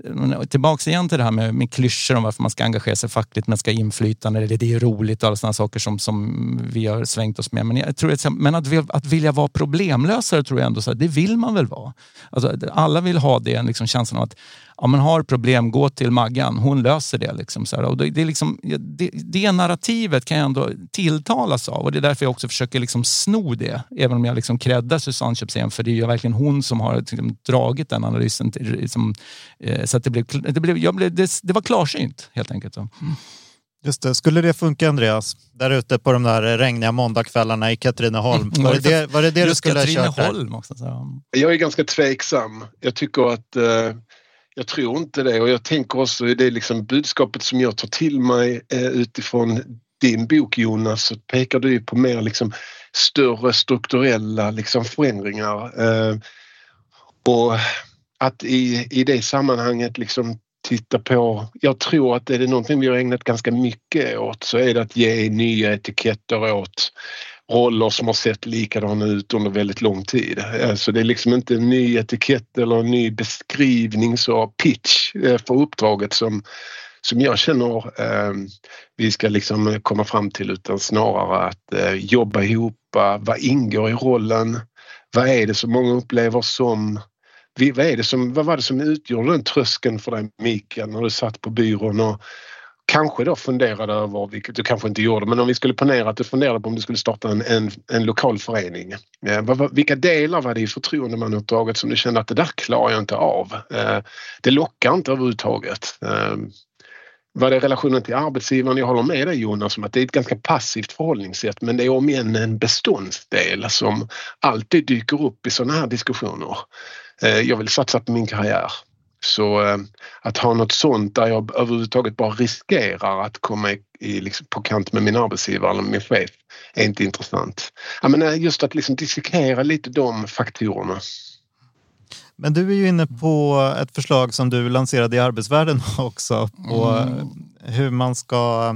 eh, tillbaks igen till det här med, med klyschor om varför man ska engagera sig fackligt, man ska ha inflytande, eller det är roligt och alla sådana saker som, som vi har svängt oss med. Men, jag tror att, men att, att vilja vara problemlösare tror jag ändå, så här, det vill man väl vara. Alltså, alla vill ha det, liksom känslan av att ja, man har problem, gå till Maggan, hon löser det. Liksom, så här. Och det, det, är liksom, det, det narrativet kan jag ändå tilltalas av och det är därför jag också försöker liksom sno det. Även om jag liksom creddar Susanne Köpsén för det är ju verkligen hon som har liksom dragit den analysen. Liksom, eh, så att det, blev, det, blev, jag blev, det, det var klarsynt helt enkelt. Mm. Just det. Skulle det funka Andreas? Där ute på de där regniga måndagskvällarna i Katrineholm. Var det det, var det, det du skulle ha kört där? Också, så. Jag är ganska tveksam. Jag tycker att eh, jag tror inte det och jag tänker också i det liksom budskapet som jag tar till mig eh, utifrån din bok Jonas så pekar du på mer liksom större strukturella liksom förändringar. Eh, och att i, i det sammanhanget liksom titta på, jag tror att är det någonting vi har ägnat ganska mycket åt så är det att ge nya etiketter åt roller som har sett likadana ut under väldigt lång tid. Så det är liksom inte en ny etikett eller en ny beskrivning så pitch eh, för uppdraget som, som jag känner eh, vi ska liksom komma fram till utan snarare att eh, jobba ihop, eh, vad ingår i rollen, vad är det som många upplever som vad, är det som, vad var det som utgjorde den tröskeln för dig Mikael när du satt på byrån och kanske då funderade över, vilket du kanske inte gjorde, men om vi skulle ponera att du funderade på om du skulle starta en, en, en lokal förening. Eh, vilka delar var det i förtroendemannauppdraget som du kände att det där klarar jag inte av? Eh, det lockar inte överhuvudtaget. Eh, var det relationen till arbetsgivaren? Jag håller med dig Jonas om att det är ett ganska passivt förhållningssätt men det är om igen en beståndsdel som alltid dyker upp i sådana här diskussioner. Eh, jag vill satsa på min karriär. Så eh, att ha något sånt där jag överhuvudtaget bara riskerar att komma i, liksom, på kant med min arbetsgivare eller min chef är inte intressant. Ja, men eh, just att liksom dissekera lite de faktorerna. Men du är ju inne på ett förslag som du lanserade i arbetsvärlden (laughs) också på mm. hur man ska Eh,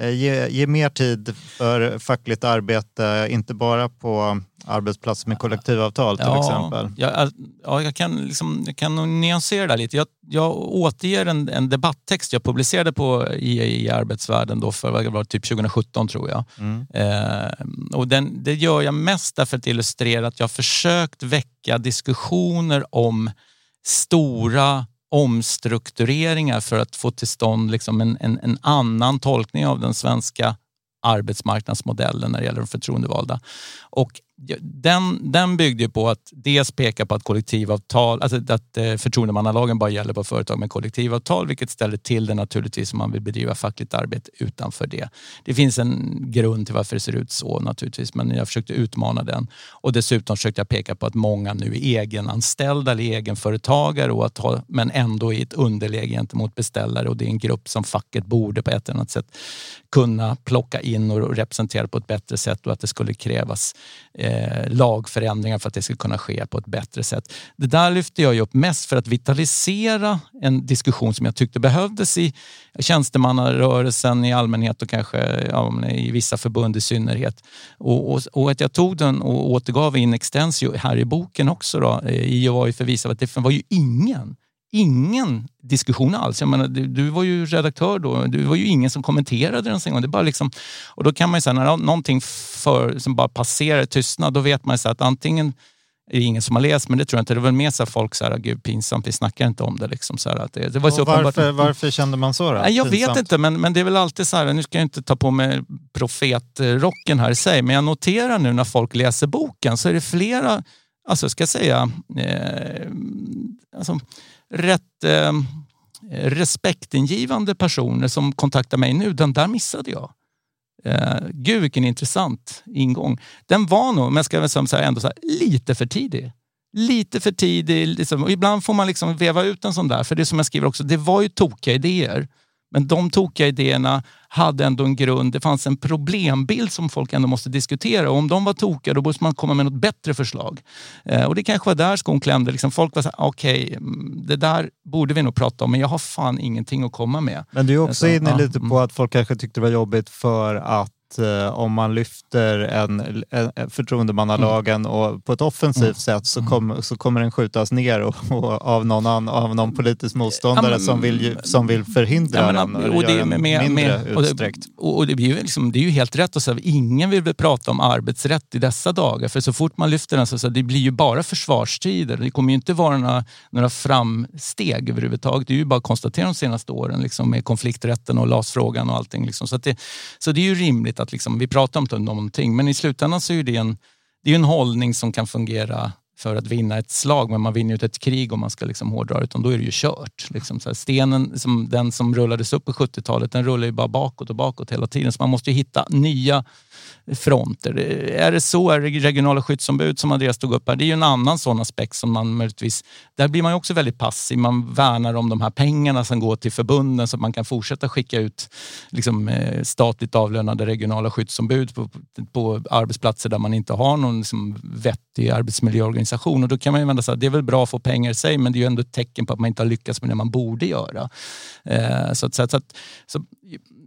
ge, ge, mer tid för fackligt arbete, inte bara på arbetsplatser med kollektivavtal till ja, exempel? Ja, ja jag, kan liksom, jag kan nyansera det lite. Jag, jag återger en, en debatttext jag publicerade på i, i arbetsvärlden då för var, typ 2017 tror jag. Mm. Eh, och den, det gör jag mest därför att illustrera att jag försökt väcka diskussioner om stora omstruktureringar för att få till stånd liksom en, en, en annan tolkning av den svenska arbetsmarknadsmodellen när det gäller de förtroendevalda. Och den, den byggde på att dels peka på att kollektivavtal, alltså att eh, förtroendemannalagen bara gäller på företag med kollektivavtal, vilket ställer till det naturligtvis om man vill bedriva fackligt arbete utanför det. Det finns en grund till varför det ser ut så naturligtvis, men jag försökte utmana den. Och dessutom försökte jag peka på att många nu är egenanställda eller egenföretagare och att ha, men ändå i ett underläge gentemot beställare och det är en grupp som facket borde på ett eller annat sätt kunna plocka in och representera på ett bättre sätt och att det skulle krävas eh, lagförändringar för att det ska kunna ske på ett bättre sätt. Det där lyfte jag upp mest för att vitalisera en diskussion som jag tyckte behövdes i tjänstemannarörelsen i allmänhet och kanske ja, i vissa förbund i synnerhet. Och, och, och, att jag tog den och återgav in extensio här i boken också då, eh, i och var ju för att visa att det var ju ingen ingen diskussion alls. Jag menar, du, du, var ju redaktör då. Det var ju ingen som kommenterade den en gång. Det bara liksom, och då kan man ju säga, när någonting för, som bara passerar tystnad, då vet man ju att antingen är det ingen som har läst, men det tror jag inte. Det är väl mer så folk så här, gud pinsamt, vi snackar inte om det. Liksom, så att det, det var så varför, varför kände man så? Då? Nej, jag pinsamt. vet inte, men, men det är väl alltid så här, nu ska jag inte ta på mig profetrocken här i sig, men jag noterar nu när folk läser boken så är det flera, alltså ska jag säga, eh, alltså, rätt eh, respektingivande personer som kontaktar mig nu. Den där missade jag. Eh, gud vilken intressant ingång. Den var nog, men jag ska väl säga ändå så här, lite för tidig. Lite för tidig. Liksom. Och ibland får man liksom veva ut en sån där. För det som jag skriver också, det var ju tokiga idéer. Men de tokiga idéerna hade ändå en grund. Det fanns en problembild som folk ändå måste diskutera. Och om de var tokiga då måste man komma med något bättre förslag. Eh, och det kanske var där skon klämde. Liksom folk var så okej, okay, mm, det där borde vi nog prata om men jag har fan ingenting att komma med. Men du är också så, inne ja, lite på mm. att folk kanske tyckte det var jobbigt för att eh, om man lyfter en, en förtroendemannalagen mm. och på ett offensivt mm. sätt så, mm. kom, så kommer den skjutas ner och, och av, någon an, av någon politisk motståndare ja, men, som, vill, som vill förhindra ja, men, den och det, med, mindre med, utsträckt. Och, och det, blir ju liksom, det är ju helt rätt att säga ingen vill väl prata om arbetsrätt i dessa dagar för så fort man lyfter den så, så det blir ju bara försvarsstrider. Det kommer ju inte vara några, några framsteg överhuvudtaget. Det är ju bara att konstatera de senaste åren liksom, med konflikträtten och LAS-frågan och allting. Liksom. Så, det, så det är ju rimligt att liksom, vi pratar inte om någonting men i slutändan så är det en, det är en hållning som kan fungera för att vinna ett slag, men man vinner ju inte ett krig om man ska liksom hårdra utan då är det ju kört. Liksom så här, stenen, som, den som rullades upp på 70-talet, den rullar ju bara bakåt och bakåt hela tiden. Så man måste ju hitta nya fronter. Är det så, är det regionala skyddsombud som Andreas tog upp här, det är ju en annan sån aspekt som man möjligtvis, där blir man ju också väldigt passiv. Man värnar om de här pengarna som går till förbunden så att man kan fortsätta skicka ut liksom, eh, statligt avlönade regionala skyddsombud på, på arbetsplatser där man inte har någon liksom, vettig arbetsmiljöorganisation. Och då kan man ju vända sig det är väl bra att få pengar i sig men det är ju ändå ett tecken på att man inte har lyckats med det man borde göra. Eh, så, att, så, att, så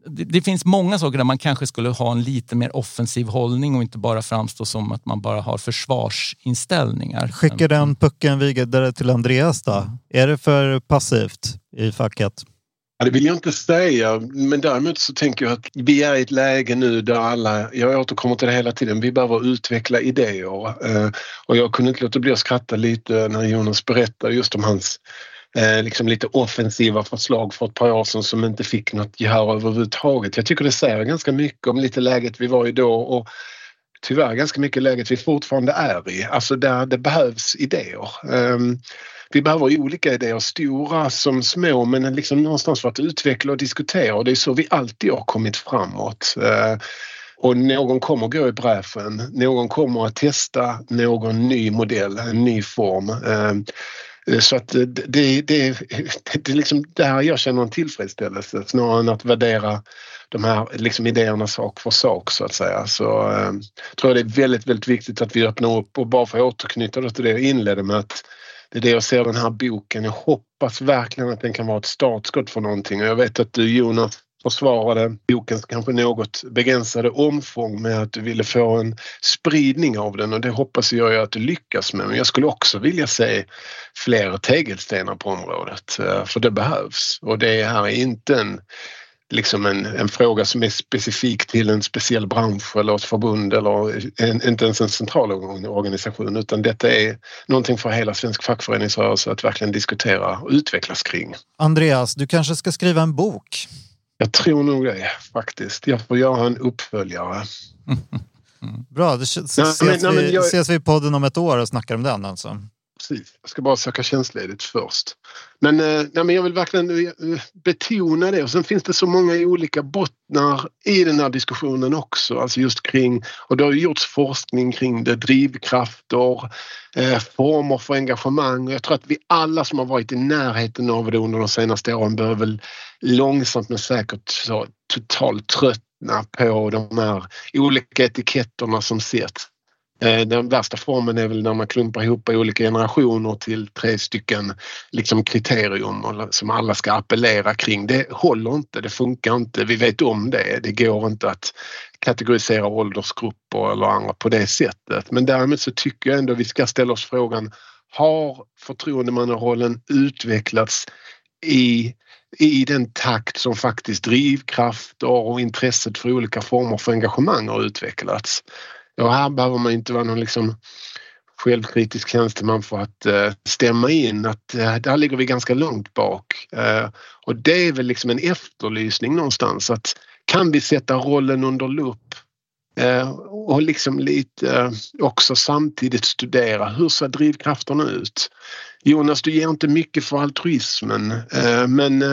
det, det, finns många saker där man kanske skulle ha en lite mer offensiv hållning och inte bara framstå som att man bara har försvarsinställningar. Skicka den pucken vidare till Andreas då. Är det för passivt i facket? Ja, det vill jag inte säga, men däremot så tänker jag att vi är i ett läge nu där alla, jag återkommer till det hela tiden, vi behöver utveckla idéer. Eh, och jag kunde inte låta bli att skratta lite när Jonas berättade just om hans eh, liksom lite offensiva förslag för ett par år sedan som inte fick något gehör överhuvudtaget. Jag tycker det säger ganska mycket om lite läget vi var i då och tyvärr ganska mycket läget vi fortfarande är i. Alltså där det behövs idéer. Um, vi behöver olika idéer, stora som små, men liksom någonstans för att utveckla och diskutera och det är så vi alltid har kommit framåt. Ehm, och någon kommer gå i bräschen, någon kommer att testa någon ny modell, en ny form. Ehm, så att eh, det, det, det, det är liksom där jag känner en tillfredsställelse snarare än att värdera de här liksom idéerna sak för sak så att säga. Så eh, tror jag det är väldigt, väldigt viktigt att vi öppnar upp och bara för att återknyta till det jag inledde med att det är det jag ser den här boken. Jag hoppas verkligen att den kan vara ett startskott för någonting och jag vet att du Jonas försvarade bokens kanske något begränsade omfång med att du ville få en spridning av den och det hoppas jag att du lyckas med. Men jag skulle också vilja se fler tegelstenar på området eh, för det behövs och det här är inte en liksom en, en fråga som är specifik till en speciell bransch eller ett förbund eller en, inte ens en central organisation utan detta är någonting för hela svensk fackföreningsrörelse att verkligen diskutera och utvecklas kring. Andreas, du kanske ska skriva en bok? Jag tror nog det faktiskt. Jag får göra en uppföljare. (laughs) Bra, då ses, nej, men, nej, vi, jag... ses vi i podden om ett år och snackar om den alltså precis. Jag ska bara söka tjänstledigt först. Men, eh, nej, men jag vill verkligen eh, betona det och sen finns det så många olika bottnar i den här diskussionen också. Alltså just kring, och det har gjorts forskning kring det, drivkrafter, eh, former för engagemang och jag tror att vi alla som har varit i närheten av det under de senaste åren bör väl långsamt men säkert så totalt tröttna på de här olika etiketterna som sätts Eh, den värsta formen är väl när man klumpar ihop olika generationer till tre stycken liksom kriterium som alla ska appellera kring. Det håller inte, det funkar inte, vi vet om det. Det går inte att kategorisera åldersgrupper eller andra på det sättet. Men därmed så tycker jag ändå vi ska ställa oss frågan har förtroendemannarollen utvecklats i i den takt som faktiskt drivkrafter och intresset för olika former för engagemang har utvecklats. Och här behöver man inte vara någon liksom självkritisk tjänsteman för att uh, stämma in att uh, där ligger vi ganska långt bak. Uh, och det är väl liksom en efterlysning någonstans att kan vi sätta rollen under lupp och liksom lite också samtidigt studera hur ser drivkrafterna ut? Jonas, du ger inte mycket för altruismen men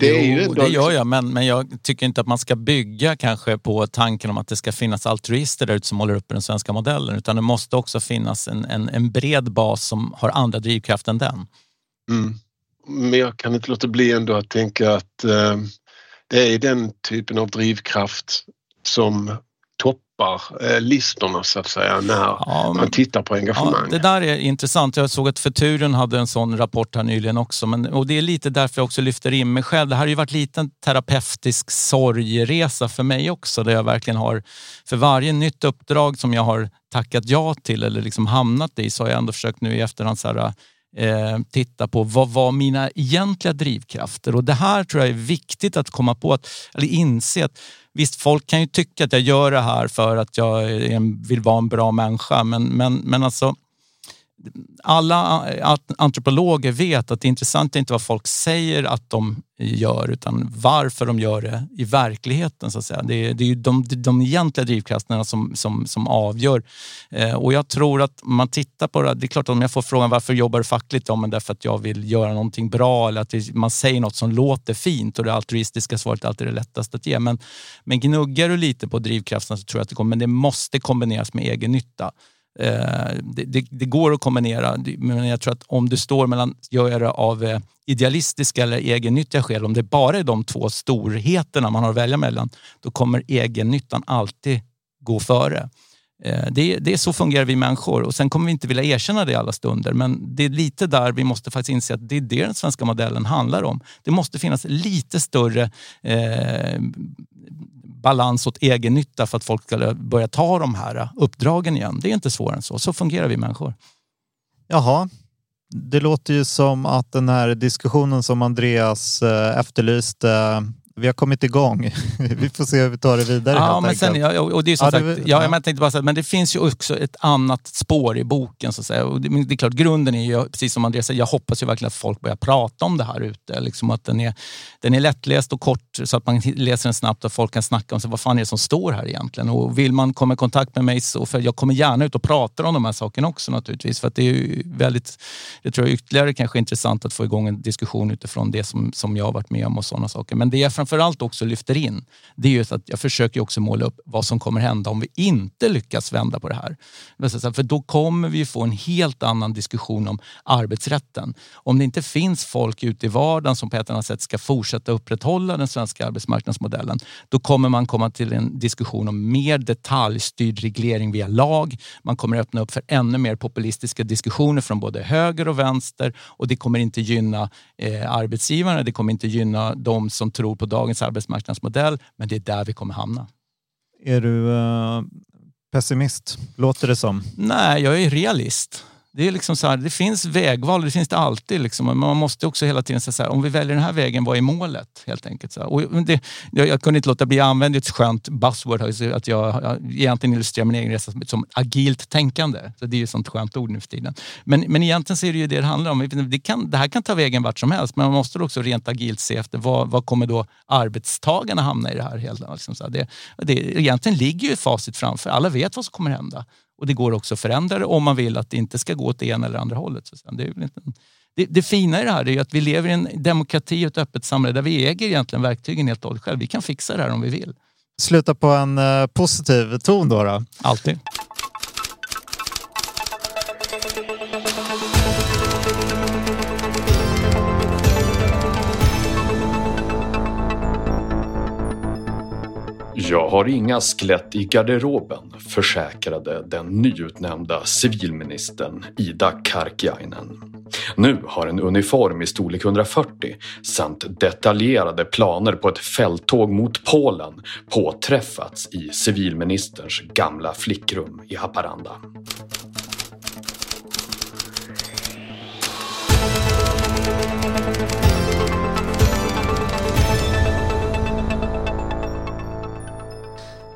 det, är jo, ju det gör liksom- jag, men, men jag tycker inte att man ska bygga kanske på tanken om att det ska finnas altruister där ute som håller uppe den svenska modellen utan det måste också finnas en, en, en bred bas som har andra drivkrafter än den. Mm. Men jag kan inte låta bli ändå att tänka att eh, det är den typen av drivkraft som toppar eh, listorna så att säga när ja, man tittar på engagemang. Ja, det där är intressant. Jag såg att Futuren hade en sån rapport här nyligen också. Men, och det är lite därför jag också lyfter in mig själv. Det här har ju varit lite en terapeutisk sorgeresa för mig också där jag verkligen har för varje nytt uppdrag som jag har tackat ja till eller liksom hamnat i så har jag ändå försökt nu i efterhand så här, eh, titta på vad var mina egentliga drivkrafter. Och det här tror jag är viktigt att komma på, att, eller inse att Visst, folk kan ju tycka att jag gör det här för att jag vill vara en bra människa, men, men, men alltså alla eh, antropologer vet att det intressanta är inte vad folk säger att de gör utan varför de gör det i verkligheten. Så att säga. Det, är, det är ju de, de egentliga drivkrafterna som, som, som avgör. Eh, och jag tror att man tittar på det, det är klart att om jag får frågan varför jobbar du fackligt? Ja, men därför att jag vill göra någonting bra eller att man säger något som låter fint och det altruistiska svaret är alltid det lättaste att ge. Men, men gnuggar du lite på drivkrafterna så tror jag att det kommer, men det måste kombineras med egen nytta. Eh, det, det, det, går att kombinera, men jag tror att om du står mellan, gör jag det av eh, idealistiska eller egennyttiga skäl, om det bara är de två storheterna man har att välja mellan, då kommer egennyttan alltid gå före. Eh, det, det är så fungerar vi människor och sen kommer vi inte vilja erkänna det i alla stunder men det är lite där vi måste faktiskt inse att det är det den svenska modellen handlar om. Det måste finnas lite större eh, balans åt egen nytta för att folk ska börja ta de här uppdragen igen. Det är inte svårare än så. Så fungerar vi människor. Jaha, Det låter ju som att den här diskussionen som Andreas eh, efterlyste vi har kommit igång. (laughs) vi får se hur vi tar det vidare ja, men sen, ja, och det är som ja, sagt, det, ja, ja. Jag tänkte bara säga, men det finns ju också ett annat spår i boken. Så att säga. Och det, det är klart, grunden är ju, precis som Andreas säger, jag hoppas ju verkligen att folk börjar prata om det här ute. Liksom att den är, den är lättläst och kort så att man läser den snabbt och folk kan snacka om sig. Vad fan är det som står här egentligen? Och vill man komma i kontakt med mig så, för jag kommer gärna ut och prata om de här sakerna också naturligtvis. För att det är väldigt, det tror jag ytterligare kanske intressant att få igång en diskussion utifrån det som, som jag har varit med om och sådana saker. Men det är framförallt också lyfter in, det är ju att jag försöker också måla upp vad som kommer hända om vi inte lyckas vända på det här. För då kommer vi få en helt annan diskussion om arbetsrätten. Om det inte finns folk ute i vardagen som på ett annat sätt ska fortsätta upprätthålla den svenska arbetsmarknadsmodellen, då kommer man komma till en diskussion om mer detaljstyrd reglering via lag. Man kommer öppna upp för ännu mer populistiska diskussioner från både höger och vänster och det kommer inte gynna eh, arbetsgivarna, det kommer inte gynna de som tror på dagens arbetsmarknadsmodell, men det är där vi kommer hamna. Är du uh, pessimist, låter det som? Nej, jag är realist. Det, är liksom så här, det finns vägval, det finns det alltid. Liksom. Men man måste också hela tiden säga så här, om vi väljer den här vägen, vad är målet? Helt enkelt. Så och det, jag, jag, kunde inte låta bli att använda ett skönt buzzword, alltså, att jag, jag egentligen illustrerar min egen resa som, som agilt tänkande. Så det är ju ett sånt skönt ord nu för tiden. Men, men egentligen så är det ju det det handlar om. Det, kan, det här kan ta vägen vart som helst, men man måste också rent agilt se efter vad, vad kommer då arbetstagarna hamna i det här? Liksom så här. Det, det, egentligen ligger ju facit framför. Alla vet vad som kommer hända. Och det går också att förändra det om man vill att det inte ska gå åt det ena eller andra hållet. Så det, är inte, det, det fina i det här är att vi lever i en demokrati och ett öppet samhälle där vi äger egentligen verktygen helt och hållet själv. Vi kan fixa det här om vi vill. Sluta på en uh, positiv ton då, då. Alltid. Jag har inga skelett i garderoben, försäkrade den nyutnämnda civilministern Ida Karkiainen. Nu har en uniform i storlek 140 samt detaljerade planer på ett fälttåg mot Polen påträffats i civilministerns gamla flickrum i Haparanda.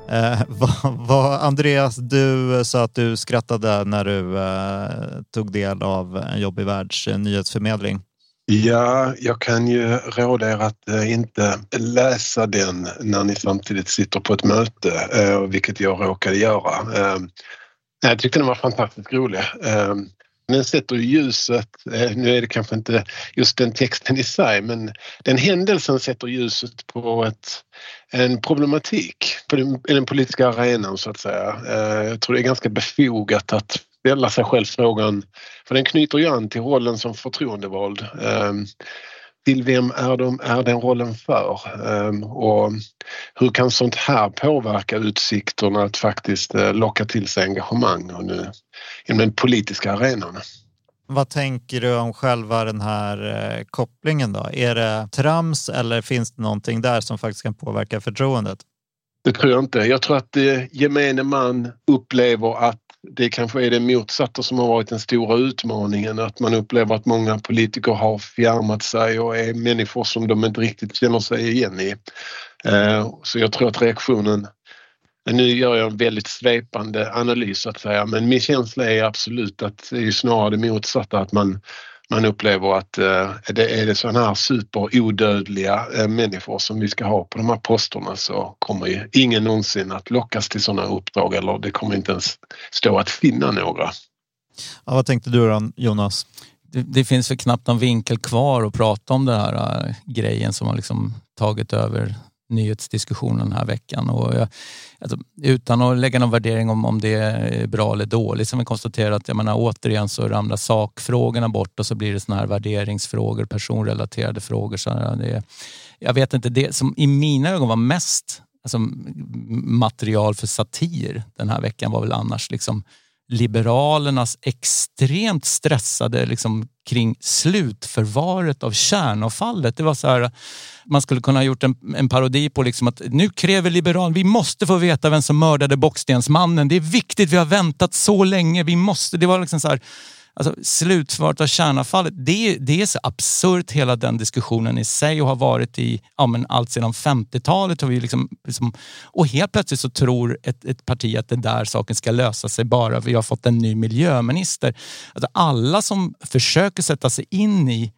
Eh, (laughs) vad, vad, Andreas, du sa att du skrattade när du eh, tog del av en jobbig världs eh, nyhetsförmedling. Ja, jag kan ju råda er att eh, inte läsa den när ni samtidigt sitter på ett möte, eh, vilket jag råkade göra. Eh, jag tyckte den var fantastiskt rolig. Eh, den sätter ljuset, eh, nu är det kanske inte just den texten i sig, men den händelsen sätter ljuset på ett, en problematik på den, den politiska arenan så att säga. Eh, jag tror det är ganska befogat att ställa sig själv frågan, för den knyter ju an till rollen som förtroendevald. Ehm, till vem är, de, är den rollen för? Ehm, och hur kan sånt här påverka utsikterna att faktiskt eh, locka till sig engagemang och nu, inom den politiska arenan? Vad tänker du om själva den här eh, kopplingen då? Är det trams eller finns det någonting där som faktiskt kan påverka förtroendet? Det tror jag inte. Jag tror att eh, gemene man upplever att det kanske är det motsatta som har varit den stora utmaningen. Att man upplever att många politiker har fjärmat sig och är människor som de inte riktigt känner sig igen i. Eh, så jag tror att reaktionen nu gör jag en väldigt svepande analys så att säga men min känsla är absolut att det är snarare det motsatta att man man upplever att eh, det är det sådana här superodödliga eh, människor som vi ska ha på de här posterna så kommer ju ingen någonsin att lockas till sådana uppdrag eller det kommer inte ens stå att finna några. Ja, vad tänkte du då Jonas? Det, det finns för knappt någon vinkel kvar att prata om den här äh, grejen som har liksom tagit över nyhetsdiskussionen den här veckan. Och jag, alltså, utan att lägga någon värdering om, om det är bra eller dåligt som vi konstaterar att jag menar, återigen så ramlar sakfrågorna bort och så blir det såna här värderingsfrågor, personrelaterade frågor. Så det, jag vet inte, det som i mina ögon var mest alltså, material för satir den här veckan var väl annars liksom Liberalernas extremt stressade liksom, kring slutförvaret av kärnavfallet. Det var så här, man skulle kunna ha gjort en, en parodi på liksom att nu kräver Liberalerna, vi måste få veta vem som mördade Bockstensmannen. Det är viktigt, vi har väntat så länge. Vi måste, det var liksom så här, Alltså, slutförvaret av kärnavfallet, det, det är så absurt hela den diskussionen i sig och har varit i ja, men allt sedan 50-talet. Har vi liksom, liksom, och helt plötsligt så tror ett, ett parti att den där saken ska lösa sig bara vi har fått en ny miljöminister. Alltså, alla som försöker sätta sig in i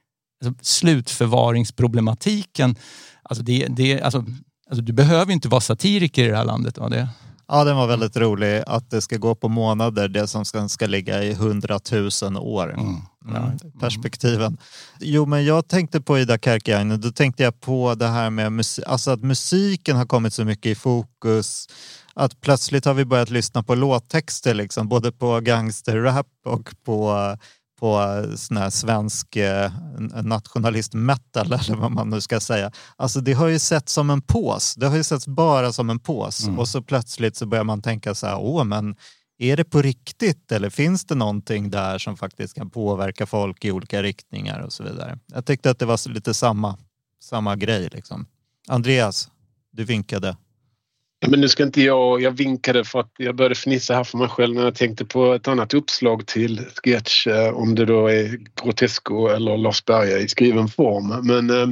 alltså, slutförvaringsproblematiken, alltså det, det, alltså, alltså, du behöver inte vara satiriker i det här landet. Va? det, Ja, den var väldigt rolig. Att det ska gå på månader, det som ska, ska ligga i hundratusen år. Mm. Ja, perspektiven. Jo, men jag tänkte på Ida Kärkiainen, då tänkte jag på det här med musik, alltså att musiken har kommit så mycket i fokus. Att plötsligt har vi börjat lyssna på låttexter, liksom, både på gangsterrap och på på sån här svensk eh, nationalist-metal (laughs) eller vad man nu ska säga. Alltså det har ju sett som en pås. Det har ju setts bara som en pås mm. och så plötsligt så börjar man tänka så här, åh men är det på riktigt eller finns det någonting där som faktiskt kan påverka folk i olika riktningar och så vidare. Jag tyckte att det var lite samma, samma grej liksom. Andreas, du vinkade. Men nu ska inte jag, jag vinkade för att jag började fnissa här för mig själv när jag tänkte på ett annat uppslag till sketch eh, om det då är Grotesco eller Lars Berge i skriven form. Men Eh,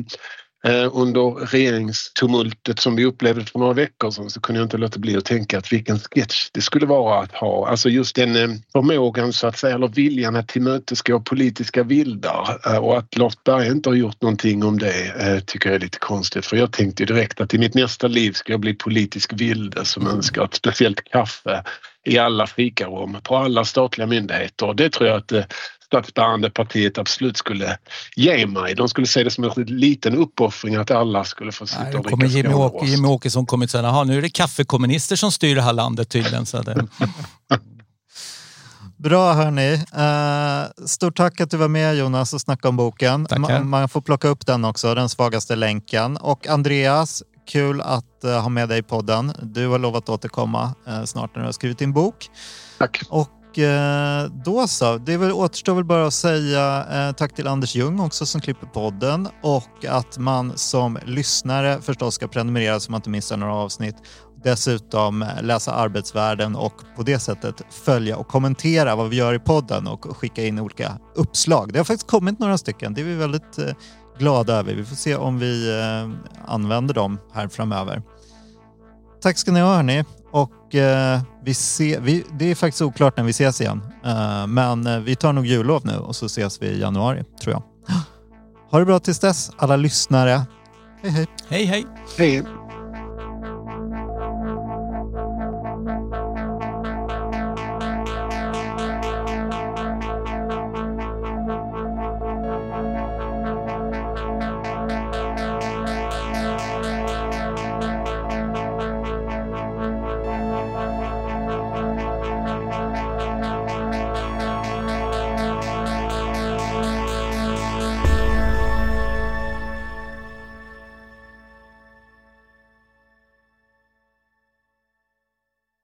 Eh, under regeringstumultet som vi upplevde för några veckor sedan så kunde jag inte låta bli att tänka att vilken sketch det skulle vara att ha. Alltså just den eh, förmågan så att säga, eller viljan att tillmötesgå politiska vildar eh, och att Lars Berg inte har gjort någonting om det tycker jag är lite konstigt för jag tänkte direkt att i mitt nästa liv ska jag bli politisk vilde som önskar ett speciellt kaffe i alla fikarum på alla statliga myndigheter. Det tror jag att statsbärande partiet absolut skulle ge mig. De skulle se det som en liten uppoffring att alla skulle få sitta Nej, och dricka Jimmy, Åk Jimmy Åkesson kommit säga, jaha nu är det kaffekommunister som styr det här landet tydligen. Så det... (laughs) Bra hörni. Uh, stort tack att du var med Jonas och snackade om boken. Man, man, får plocka upp den också, Den svagaste länken. Och Andreas, kul att uh, ha med dig i podden. Du har lovat att återkomma uh, snart när du har skrivit din bok. Tack. Och Eh, då så, det väl, återstår väl bara att säga eh, tack till Anders Ljung också som klipper podden och att man som lyssnare förstås ska prenumerera så man inte missar några avsnitt. Dessutom eh, läsa Arbetsvärlden och på det sättet följa och kommentera vad vi gör i podden och skicka in olika uppslag. Det har faktiskt kommit några stycken. Det är vi väldigt eh, glada över. Vi får se om vi använder dem här framöver. Tack ska ni ha hörni. Och eh, vi ser, vi, det är faktiskt oklart när vi ses igen. Eh, men eh, vi tar nog jullov nu och så ses vi i januari tror jag. Ha det bra tills dess alla lyssnare. Hej hej. Hej hej. Hej.